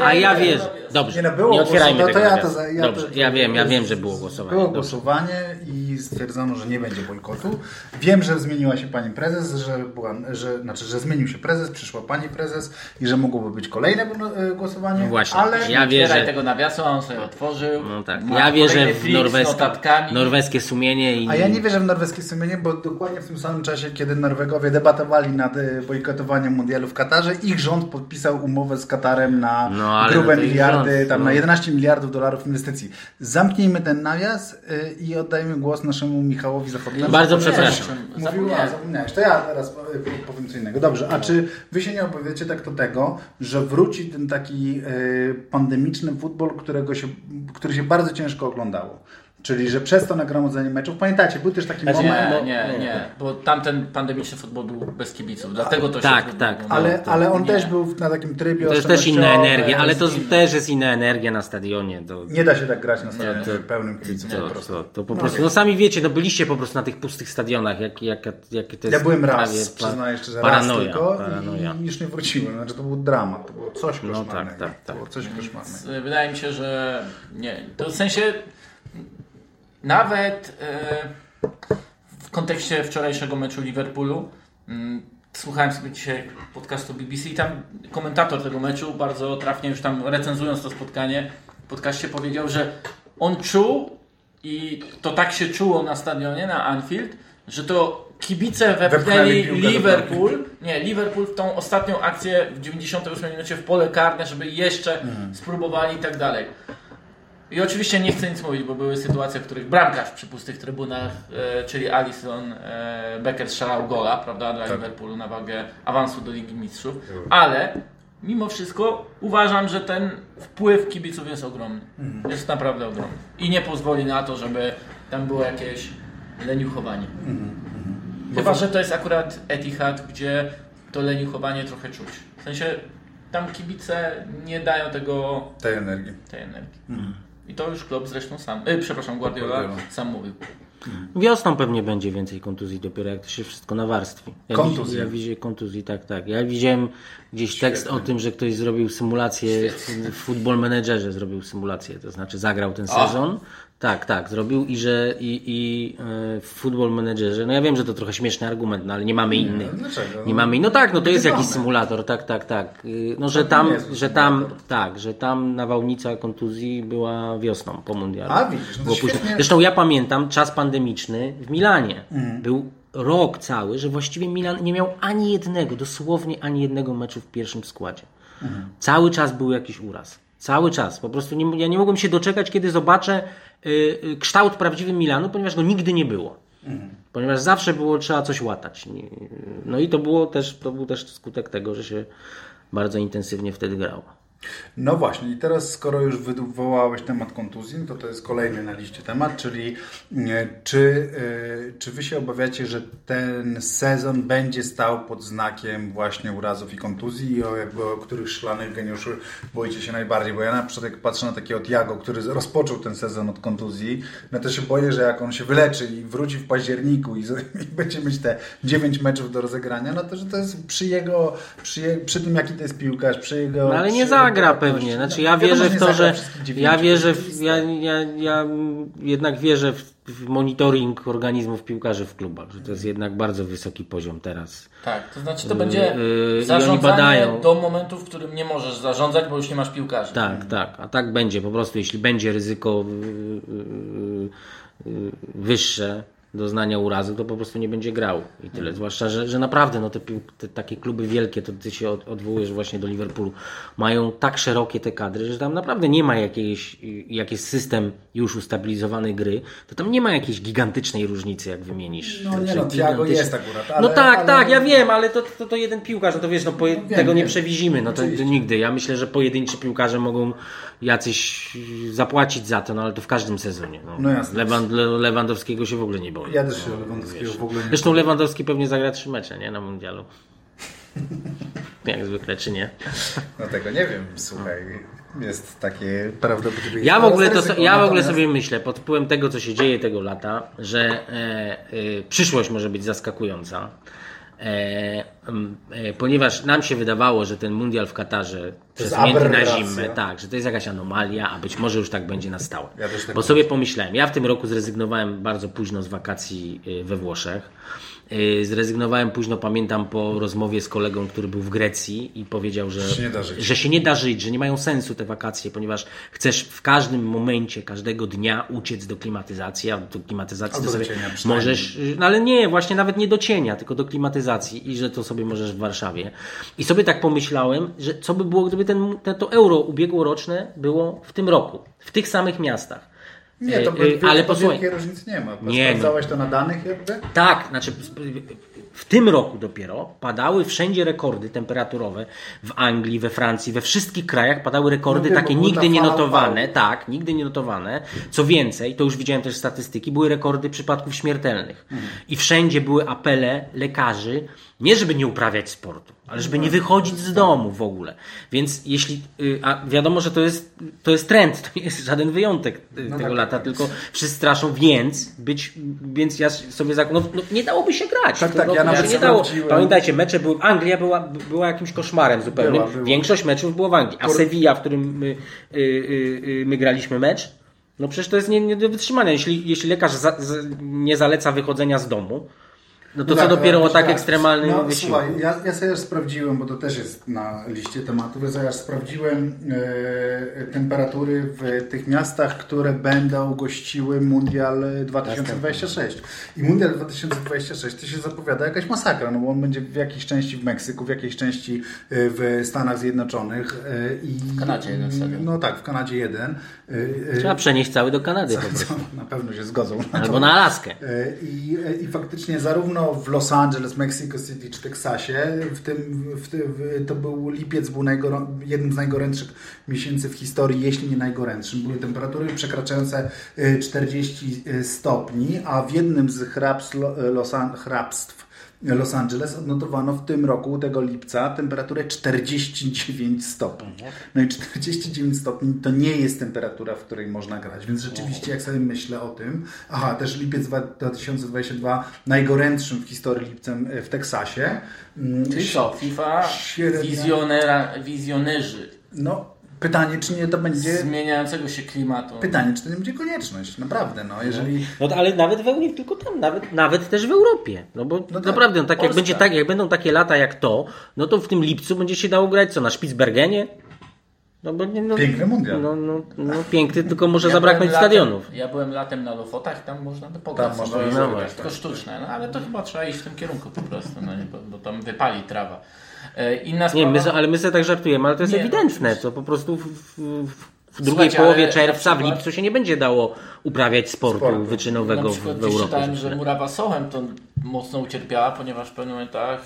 a, a ja wierzę. Dobrze, Nie, no było nie otwierajmy głosowanie, tego to ja to ja Dobrze, to- ja wiem, ja wiem, że było głosowanie. Było Dobrze. głosowanie i stwierdzono, że nie będzie bojkotu. Wiem, że zmieniła się pani prezes, że, była, że, znaczy, że zmienił się prezes, przyszła pani prezes i że mogłoby być kolejne e, głosowanie. No właśnie, ale ja wierzę. tego nawiasu, a on sobie otworzył. No tak, ja wierzę w norweskie, notatkami. norweskie sumienie i... A ja nie wierzę w norweskie sumienie, bo dokładnie w tym samym czasie, kiedy Norwegowie debatowali nad e, bojkotowaniem mundialu w Katarze, ich rząd podpisał umowę z Katarem na No, grube no miliardy, rząd, tam no. na 11 miliardów dolarów inwestycji. Zamknijmy ten nawias y, i oddajmy głos naszemu Michałowi Zachodnemu. Bardzo przepraszam. Mówił, a Zapomniałem. zapomniałeś. To ja teraz e, powiem co innego. Dobrze, a czy wy się nie obawiacie tak do tego, że wróci ten taki e, pandemiczny futbol, którego się, który się bardzo ciężko oglądało? Czyli, że przez to nagromadzenie meczów, pamiętacie, był też taki Znaczy, moment, Nie, no, nie, nie. nie, bo tamten pandemiczny futbol był bez kibiców, dlatego to się tak, tak, oglądało. ale, to- ale on nie. też był na takim trybie To jest też inna energia, ale to z- też jest inna energia na stadionie. To, Nie da się tak grać na stadionie to- pełnym kibiców po to, prostu. to, to po prostu, no sami wiecie, no byliście po prostu na tych pustych stadionach, jak, jak, jak to jest Ja byłem raz, prawie pa- przyznaję szczerze, paranoja, raz tylko paranoja. i już nie wróciłem. Znaczy to był dramat, to było coś No koszmarnego. tak, tak, tak. To było coś koszmarnego. Więc Wydaje mi się, że nie. To w sensie nawet e, w kontekście wczorajszego meczu Liverpoolu mm, słuchałem sobie dzisiaj podcastu BBC i tam komentator tego meczu bardzo trafnie już tam recenzując to spotkanie w podcaście powiedział, że on czuł i to tak się czuło na stadionie na Anfield, że to kibice Wepchnęli Liverpool. nie, Liverpool w tą ostatnią akcję w 98 minucie w pole karne, żeby jeszcze spróbowali i tak dalej. I oczywiście nie chcę nic mówić, bo były sytuacje, w których bramkarz przy pustych trybunach, e, czyli Alison e, Becker strzelał gola, prawda, dla Liverpoolu na wagę awansu do Ligi Mistrzów, ale mimo wszystko uważam, że ten wpływ kibiców jest ogromny. Jest naprawdę ogromny. I nie pozwoli na to, żeby tam było jakieś leniuchowanie. Chyba, że to jest akurat Etihad, gdzie to leniuchowanie trochę czuć. W sensie tam kibice nie dają tego Tej energii. tej energii. I to już Klopp zresztą sam, y, przepraszam, Guardiola, Guardiola. sam mówił. Wiosną pewnie będzie więcej kontuzji dopiero jak to się wszystko nawarstwi. Ja Kontuzje. Ja widziałem kontuzji, tak, tak. Ja widziałem gdzieś tekst o tym, że ktoś zrobił symulację w Football Managerze zrobił symulację, to znaczy zagrał ten sezon. Tak, tak, zrobił i że i, i e, w Football Managerze, no ja wiem, że to trochę śmieszny argument, no ale nie mamy innych. dlaczego? Nie mamy, no tak, no to jest jakiś symulator, tak, tak, tak. Y, No, że tam, nie że tam, tak, że tam nawałnica kontuzji była wiosną po mundialu. A, widzisz, no późno. Zresztą ja pamiętam czas pandemiczny w Milanie. Mhm. Był rok cały, że właściwie Milan nie miał ani jednego, dosłownie ani jednego meczu w pierwszym składzie. Mhm. Cały czas był jakiś uraz. Cały czas. Po prostu nie, ja nie mogłem się doczekać, kiedy zobaczę y, y, kształt prawdziwy Milanu, ponieważ go nigdy nie było. Mhm. Ponieważ zawsze było trzeba coś łatać. Nie- No i to było też, to był też skutek tego, że się bardzo intensywnie wtedy grało. No właśnie, i teraz skoro już wywołałeś temat kontuzji, to to jest kolejny na liście temat, czyli e, czy, e, czy wy się obawiacie, że ten sezon będzie stał pod znakiem właśnie urazów i kontuzji i o, jakby, o których szklanych geniuszy boicie się najbardziej? Bo ja na przykład jak patrzę na takiego Tiago, który rozpoczął ten sezon od kontuzji, no to się boję, że jak on się wyleczy i wróci w październiku i, i będzie mieć te 9 meczów do rozegrania, no to że to jest przy jego, przy, je, przy tym jaki to jest piłkarz, przy jego... No ale nie przy zagra pewnie. Znaczy ja wierzę w to, że ja wierzę, w, ja, ja, ja jednak wierzę w, w monitoring organizmów piłkarzy w klubach, że to jest jednak bardzo wysoki poziom teraz. Tak, to znaczy to będzie yy, zarządzanie badają. do momentu, w którym nie możesz zarządzać, bo już nie masz piłkarzy. Tak, tak, a tak będzie po prostu, jeśli będzie ryzyko yy, yy, yy, wyższe doznania urazu, to po prostu nie będzie grał i tyle. Zwłaszcza, że, że naprawdę no, te, te takie kluby wielkie, to ty się od, odwołujesz właśnie do Liverpoolu, mają tak szerokie te kadry, że tam naprawdę nie ma jakiejś, jakiś system już ustabilizowanej gry, to tam nie ma jakiejś gigantycznej różnicy, jak wymienisz. No nie Znaczy, no, Thiago gigantycznej- jest akurat, ale... no tak, ale... tak, ja wiem, ale to, to, to jeden piłkarz, no to wiesz, no, po, tego nie wiem. przewidzimy, no to, to nigdy. Ja myślę, że pojedynczy piłkarze mogą jacyś zapłacić za to, no ale to w każdym sezonie. No. No jasne. Lewan, Le, Lewandowskiego się w ogóle nie boję. Ja też się Lewandowskiego w ogóle nie... Zresztą Lewandowski pewnie zagra trzy mecze, nie? Na mundialu. Jak zwykle, czy nie? No tego nie wiem, słuchaj. Jest takie prawdopodobieństwo. Ja w ogóle, to, ja w ogóle natomiast- sobie myślę, pod wpływem tego, co się dzieje tego lata, że e, e, przyszłość może być zaskakująca. E, e, ponieważ nam się wydawało, że ten mundial w Katarze przesunięty na zimę, tak, że to jest jakaś anomalia, a być może już tak będzie na stałe. Ja tak Bo sobie pomyślałem, ja w tym roku zrezygnowałem bardzo późno z wakacji y, we Włoszech. Y, Zrezygnowałem późno, pamiętam, po rozmowie z kolegą, który był w Grecji i powiedział, że się że się nie da żyć, że nie mają sensu te wakacje, ponieważ chcesz w każdym momencie, każdego dnia uciec do klimatyzacji, a do klimatyzacji do sobie cienia możesz, no ale nie, właśnie nawet nie do cienia, tylko do klimatyzacji i że to sobie możesz w Warszawie. I sobie tak pomyślałem, że co by było, gdyby ten, ten, to euro ubiegłoroczne było w tym roku, w tych samych miastach. Nie, to by, ale posłuchaj, wielkiej różnicy nie ma. Nie, Sprawdzałeś to na danych jakby? tak, znaczy W tym roku dopiero padały wszędzie rekordy temperaturowe w Anglii, we Francji, we wszystkich krajach padały rekordy No wiem, takie nigdy nie notowane, tak, nigdy nie notowane. Co więcej, to już widziałem też statystyki, były rekordy przypadków śmiertelnych. I wszędzie były apele lekarzy, nie żeby nie uprawiać sportu, ale żeby nie wychodzić z domu w ogóle. Więc jeśli, y, a wiadomo, że to jest, to jest trend, to nie jest żaden wyjątek y, tego tak, lata, tak. tylko wszyscy straszą, więc być, więc ja sobie zak... no, no, nie dałoby się grać. Tak, tak, ja roku nawet nie dało. Pamiętajcie, mecze były, Anglia była, była jakimś koszmarem zupełnym. Była, była. Większość meczów było w Anglii. A Sevilla, w którym my, y, y, y, my graliśmy mecz, no przecież to jest nie, nie do wytrzymania. Jeśli, jeśli lekarz za, nie zaleca wychodzenia z domu, no to co Tak, dopiero o tak tak. ekstremalny no. Słuchaj, ja, ja sobie aż sprawdziłem, bo to też jest na liście tematów, ja sobie aż sprawdziłem e, temperatury w tych miastach, które będą gościły Mundial 2026. I Mundial 2026 to się zapowiada jakaś masakra, no bo on będzie w jakiejś części w Meksyku, w jakiejś części e, w Stanach Zjednoczonych. e, I, W Kanadzie jeden stadion. No tak, w Kanadzie jeden. E, e, Trzeba przenieść cały do Kanady po prostu. co, na pewno się zgodzą. na to. Albo na Alaskę. E, I, I faktycznie zarówno w Los Angeles, Mexico City czy Teksasie, w tym, w tym, to był lipiec, był jednym z najgorętszych miesięcy w historii, jeśli nie najgorętszym. Były temperatury przekraczające e, 40 stopni, a w jednym z hrabstw, An- hrabstw Los Angeles odnotowano w tym roku, tego lipca, temperaturę 49 stopni. No i 49 stopni to nie jest temperatura, w której można grać, więc rzeczywiście jak sobie myślę o tym, aha, też lipiec 2022 najgorętszym w historii lipcem e, w Teksasie. Mm, Czyli co, FIFA, wizjonera, wizjonerzy No, pytanie, czy nie to będzie... zmieniającego się klimatu. Pytanie, czy to nie będzie konieczność, naprawdę, no, jeżeli... No to, ale nawet we, nie tylko tam, nawet, nawet też w Europie. No bo tak. naprawdę, no, tak jak będzie tak, jak będą takie lata jak to, no to w tym lipcu będzie się dało grać co, na Spitsbergenie? No bo nie, no, Piękny mundial. No, no, no piękny, tylko może Ja zabraknąć latem- stadionów. Ja byłem latem na Lofotach i tam można by pograć. Tam można grać, tylko sztuczne, no ale to chyba trzeba iść w tym kierunku po prostu, no, nie, bo, bo tam wypali trawa. E, Inna Nie, sprawa, my, so- ale my sobie tak żartujemy, ale to jest Nie, no, drugiej to po prostu w, w, w drugiej Słuchajcie, połowie czerwca, na w przykład- lipcu się nie będzie dało uprawiać sportu, Sportu. wyczynowego na w, przykład w gdzieś Europie. czytałem, że Murawa Sohem to mocno ucierpiała, ponieważ w pewnych momentach e,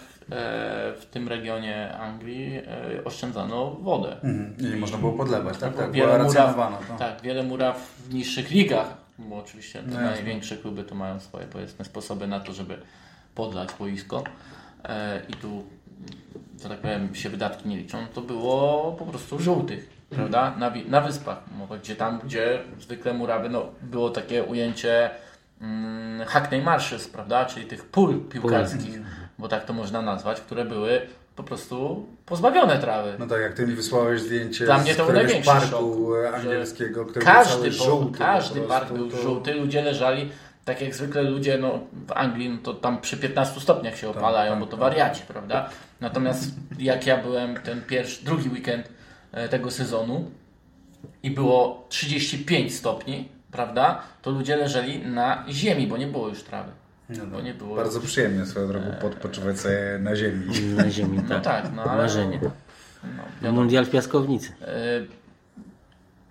w tym regionie Anglii e, oszczędzano wodę. Mhm, nie można było podlewać, tak, tak, wiele była muraw. To. tak, wiele muraw w niższych ligach, bo oczywiście te No największe kluby to mają swoje powiedzmy sposoby na to, żeby podlać boisko e, i tu, że tak powiem, się wydatki nie liczą, to było po prostu żółtych, prawda? Na, na wyspach, no, gdzie tam, gdzie zwykle murawy, no, było takie ujęcie mm, Hackney Marshes, prawda? Czyli tych pól piłkarskich, bo tak to można nazwać, które były po prostu pozbawione trawy. No tak, jak ty mi wysłałeś zdjęcie Dla mnie z to był największy parku szok, angielskiego, który był Każdy, cały po, żółty. każdy park był to- żółty, ludzie leżali, tak jak zwykle ludzie no, w Anglii, no, to tam przy 15 stopniach się opalają, tak, bo to tak. wariaci, prawda? Natomiast jak ja byłem ten pierwszy, drugi weekend e, tego sezonu i było 35 stopni, prawda? To ludzie leżeli na ziemi, bo nie było już trawy. No, no, Bo nie było. Bardzo przyjemnie swoją drogą podpoczywać sobie na ziemi. Na ziemi, No tak. tak, no ale... Marzenie. No. Mundial w piaskownicy.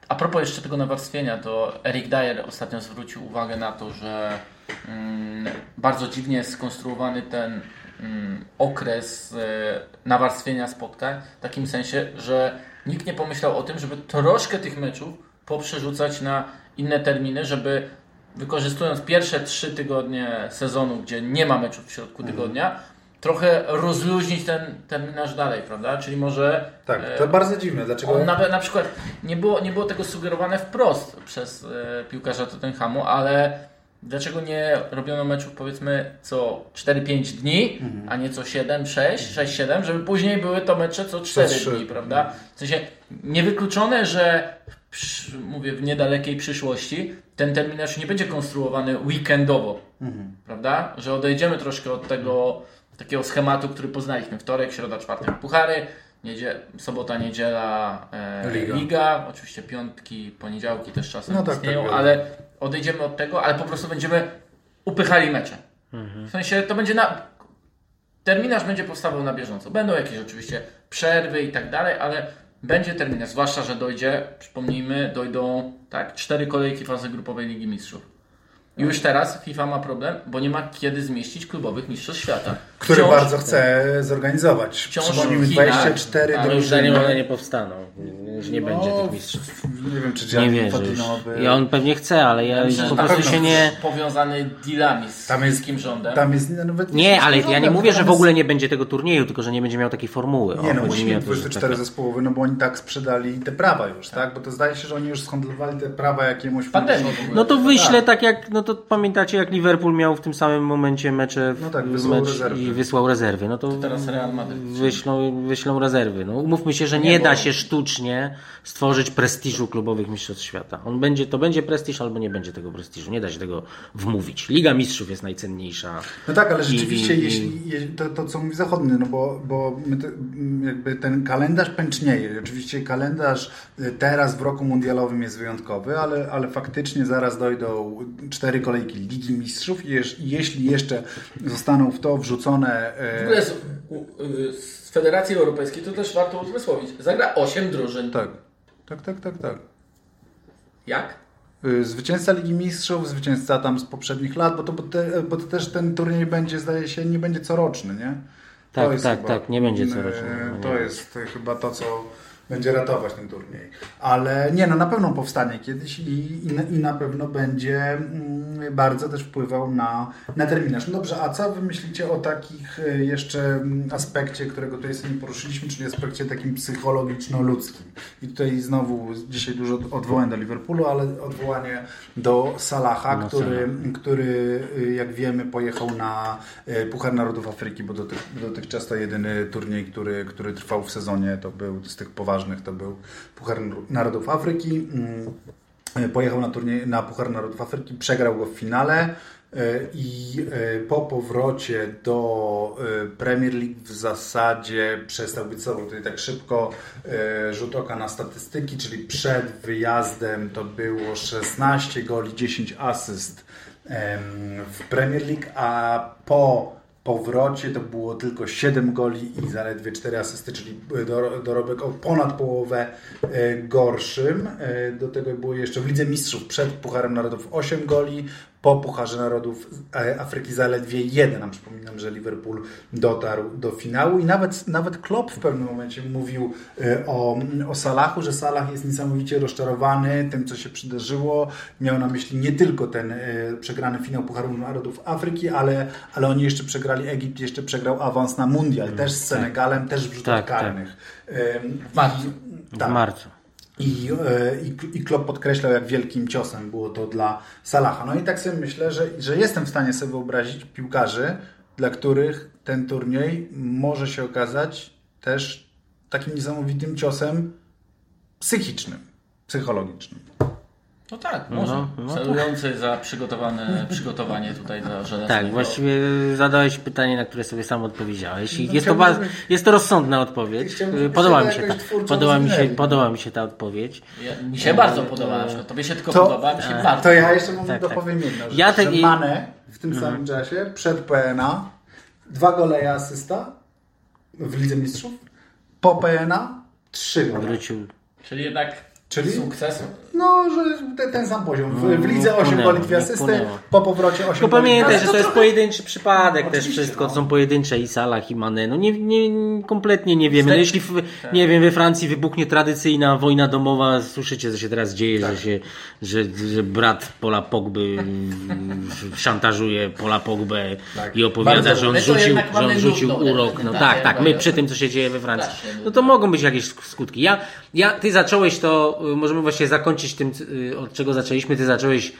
A propos jeszcze tego nawarstwienia, to Eric Dyer ostatnio zwrócił uwagę na to, że mm, bardzo dziwnie jest skonstruowany ten mm, okres e, nawarstwienia spotkań, w takim sensie, że nikt nie pomyślał o tym, żeby troszkę tych meczów poprzerzucać na inne terminy, żeby wykorzystując pierwsze trzy tygodnie sezonu, gdzie nie ma meczów w środku tygodnia, trochę rozluźnić ten terminarz dalej, prawda? Czyli może Tak, e, to bardzo dziwne. Dlaczego? nawet na przykład nie było, nie było tego sugerowane wprost przez e, piłkarza Tottenhamu, ale dlaczego nie robiono meczów powiedzmy co 4-5 dni, a nie co 7, 6, 6, 7, żeby później były to mecze co 4 trzy. dni, prawda? W sensie niewykluczone, że przy, mówię w niedalekiej przyszłości ten terminarz nie będzie konstruowany weekendowo, prawda? Że odejdziemy troszkę od tego takiego schematu, który poznaliśmy. Wtorek, środa, czwartek puchary, niedzie, sobota, niedziela e, Liga. liga. Oczywiście piątki, poniedziałki też czasem No tak, istnieją, tak, ale odejdziemy od tego, ale po prostu będziemy upychali mecze. W sensie to będzie na... Terminarz będzie powstawał na bieżąco. Będą jakieś oczywiście przerwy i tak dalej, ale będzie terminarz. Zwłaszcza, że dojdzie, przypomnijmy, dojdą tak, cztery kolejki fazy grupowej Ligi Mistrzów. Już teraz FIFA ma problem, bo nie ma kiedy zmieścić klubowych mistrzostw świata. Który Wciąż- bardzo chce zorganizować. Wciąż Przypomnijmy w Chinach, 24 ale Ale już zanim drużyny. one nie powstaną, że nie będzie No, tych mistrzostw. Nie wiem, czy Nie Gianni by- I on pewnie chce, ale ja Myślę, po prostu się nie... powiązany dealami z Tam jest- rządem. Tam jest nawet Nie, ale ja nie mówię, że w ogóle nie będzie tego turnieju, tylko że nie będzie miał takiej formuły. O, Nie no, musi mieć to, że 24 taka- zespołowe, no bo oni tak sprzedali te prawa już, tak? Bo to zdaje się, że oni już skondolowali te prawa jakiemuś Pandemii funduszowi. w ogóle. No to wyślę tak jak, no to pamiętacie jak Liverpool miał w tym samym momencie mecze w No tak, wysłał mecz rezerwy. i wysłał rezerwy. No to, teraz Real Madryt. wyślą, wyślą rezerwy. No umówmy się, że nie, Nie, da się sztucznie stworzyć prestiżu klubowych mistrzostw świata. On będzie, to będzie prestiż albo nie będzie tego prestiżu. Nie da się tego wmówić. Liga Mistrzów jest najcenniejsza. No tak, ale rzeczywiście, i- jeśli, jeśli to, to co mówi zachodny, no bo, bo my te, m, jakby ten kalendarz pęcznieje. Oczywiście kalendarz y, teraz w roku mundialowym jest wyjątkowy, ale, ale faktycznie zaraz dojdą cztery kolejki Ligi Mistrzów i jeśli jeszcze zostaną w to wrzucone... W E, ogóle z, u- y, z Federacji Europejskiej to też warto uzmysłowić. Zagra 8 drużyn. tak, tak, tak, tak, tak. Jak? Y, Zwycięzca Ligi Mistrzów, zwycięzca tam z poprzednich lat, bo to, bo, te, bo to też ten turniej będzie, zdaje się, nie będzie coroczny, nie? To Tak, jest tak, tak, nie będzie coroczny. No nie To jest chyba to, co będzie ratować ten turniej. Ale nie, no na pewno powstanie kiedyś i, i, na, i na pewno będzie mm, bardzo też wpływał na, na terminarz. No dobrze, a co wy myślicie o takich e, jeszcze mm, aspekcie, którego tutaj sobie nie poruszyliśmy, czyli aspekcie takim psychologiczno-ludzkim. I tutaj znowu dzisiaj dużo odwołań do Liverpoolu, ale odwołanie do Salaha, No, który, który y, jak wiemy pojechał na y, Puchar Narodów Afryki, bo dotych, dotychczas to jedyny turniej, który, który trwał w sezonie, to był z tych poważnych, to był Puchar Narodów Afryki. Mm, y, Pojechał na, turniej, na Puchar Narodów Afryki, przegrał go w finale y, i y, po powrocie do Premier League w zasadzie przestał być sobą. Tutaj tak szybko rzut oka na statystyki, czyli przed wyjazdem to było 16 goli, 10 asyst w Premier League, a po powrocie to było tylko 7 goli i zaledwie 4 asysty, czyli dor- dorobek o ponad połowę e, gorszym. E, Do tego było jeszcze w Lidze Mistrzów przed Pucharem Narodów 8 goli, po Pucharze Narodów e, Afryki zaledwie 1. A przypominam, że Liverpool dotarł do finału i nawet, nawet Klopp w pewnym momencie mówił e, o, o Salachu, że Salah jest niesamowicie rozczarowany tym, co się przydarzyło. Miał na myśli nie tylko ten e, przegrany finał Pucharu Narodów Afryki, ale, ale oni jeszcze przegrali, Egipt jeszcze przegrał awans na Mundial, też z Senegalem, też w rzutach Tak, tak. karnych. Em, W marcu. W tak. marcu. I, e, i, I Klopp podkreślał, jak wielkim ciosem było to dla Salaha. No i tak sobie myślę, że, że jestem w stanie sobie wyobrazić piłkarzy, dla których ten turniej może się okazać też takim niesamowitym ciosem psychicznym, psychologicznym. No tak, może. No, no Celujący za przygotowane, przygotowanie tutaj do żelaznego. Tak, właściwie zadałeś pytanie, na które sobie sam odpowiedziałeś. I No jest, to bardzo, jest to rozsądna odpowiedź. Chciałbym, Podoba mi się, ta, podoba, mi się, podoba mi się ta odpowiedź. Ja, mi się bardzo podoba na przykład. Tobie się tylko To- podoba, mi się bardzo To ja jeszcze może Tak, dopowiem jedno, że, Ja te- że i- Mane w tym samym czasie przed PNA dwa gole i asysta w Lidze Mistrzów, po PNA trzy gole. Wrócił. Czyli jednak Czyli? sukces. No, że ten, sam poziom. W, w lidze 8 wpłynęło, goli, 2 nie asysty, po powrocie 8 Tylko pamiętaj, że to jest trochę- pojedynczy przypadek też Oczywiście, wszystko, no. to są pojedyncze i Salah i Mane. No nie, nie, kompletnie nie wiemy. No jeśli w, nie wiem, we Francji wybuchnie tradycyjna wojna domowa, słyszycie co się teraz dzieje, Tak. że, się, że, że brat Pola Pogby mm, szantażuje Pola Pogbę Tak. i opowiada, Bardzo- że on to rzucił, że on rzucił urok. No reprezentację, tak, tak, my przy tym co się dzieje we Francji. No to mogą być jakieś sk- skutki. Ja, ja, ty zacząłeś to, y, możemy właśnie zakończyć tym, y, od czego zaczęliśmy. Ty zacząłeś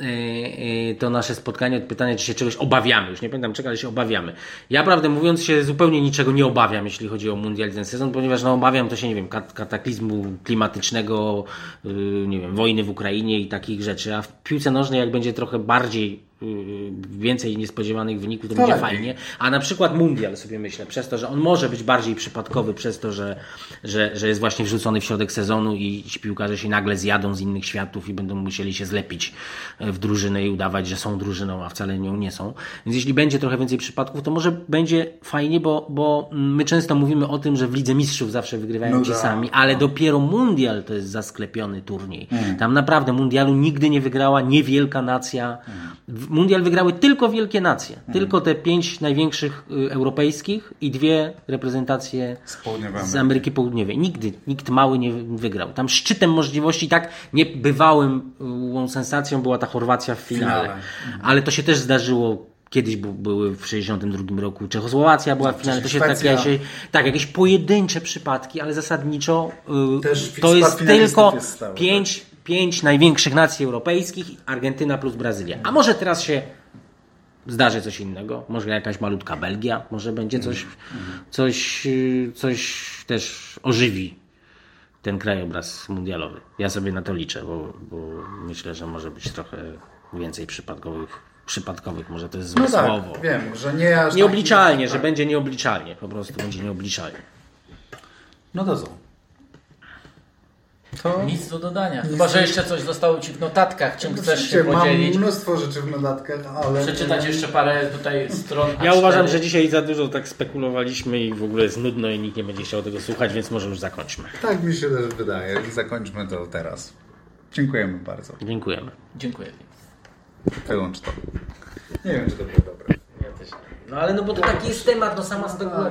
y, y, to nasze spotkanie od pytania, czy się czegoś obawiamy. Już nie pamiętam czego, ale się obawiamy. Ja prawdę mówiąc się zupełnie niczego nie obawiam, jeśli chodzi o mundial ten sezon, ponieważ no, obawiam to się, nie wiem, kat- kataklizmu klimatycznego, nie wiem, wojny w Ukrainie i takich rzeczy. A w piłce nożnej, jak będzie trochę bardziej więcej niespodziewanych wyników, to, To będzie lepiej. fajnie. A na przykład mundial sobie myślę, przez to, że on może być bardziej przypadkowy, przez to, że, że, że jest właśnie wrzucony w środek sezonu i ci piłkarze się nagle zjadą z innych światów i będą musieli się zlepić e, w drużynę i udawać, że są drużyną, a wcale nią nie są. Więc jeśli będzie trochę więcej przypadków, to może będzie fajnie, bo, bo my często mówimy o tym, że w Lidze Mistrzów zawsze wygrywają No ci tak. sami, ale dopiero mundial to jest zasklepiony turniej. Tam naprawdę mundialu nigdy nie wygrała niewielka nacja. W- Mundial wygrały tylko wielkie nacje. Tylko te pięć największych y, europejskich i dwie reprezentacje Z z Ameryki. Południowej. Nigdy nikt mały nie wygrał. Tam szczytem możliwości, tak niebywałym y, sensacją była ta Chorwacja w finale. finale. Ale to się też zdarzyło Kiedyś były w 62 roku Czechosłowacja była w finale, to się tak, jakieś, tak, jakieś pojedyncze przypadki, ale zasadniczo y, Też to jest tylko jest stały, pięć, pięć największych nacji europejskich, Argentyna plus Brazylia. A może teraz się zdarzy coś innego, może jakaś malutka Belgia, może będzie coś, coś, coś też ożywi ten krajobraz mundialowy. Ja sobie na to liczę, bo, bo myślę, że może być trochę więcej przypadkowych, przypadkowych może to jest złe No tak, słowo. wiem, że nie aż Nieobliczalnie, taki- że będzie nieobliczalnie, po prostu będzie nieobliczalnie. No to co? To... Nic do dodania. Chyba, że jeszcze coś zostało Ci w notatkach, czym chcesz się podzielić. Mam mnóstwo rzeczy w notatkach, ale... Przeczytać jeszcze parę tutaj stron. Ja A4. uważam, że dzisiaj za dużo tak spekulowaliśmy i w ogóle jest nudno i nikt nie będzie chciał tego słuchać, więc może już zakończmy. Tak mi się też wydaje i zakończmy to teraz. Dziękujemy bardzo. Dziękujemy. Dziękuję. Wyłącz to. Nie wiem, czy to było dobre. No ale no bo to taki jest temat, no sama spekulacja.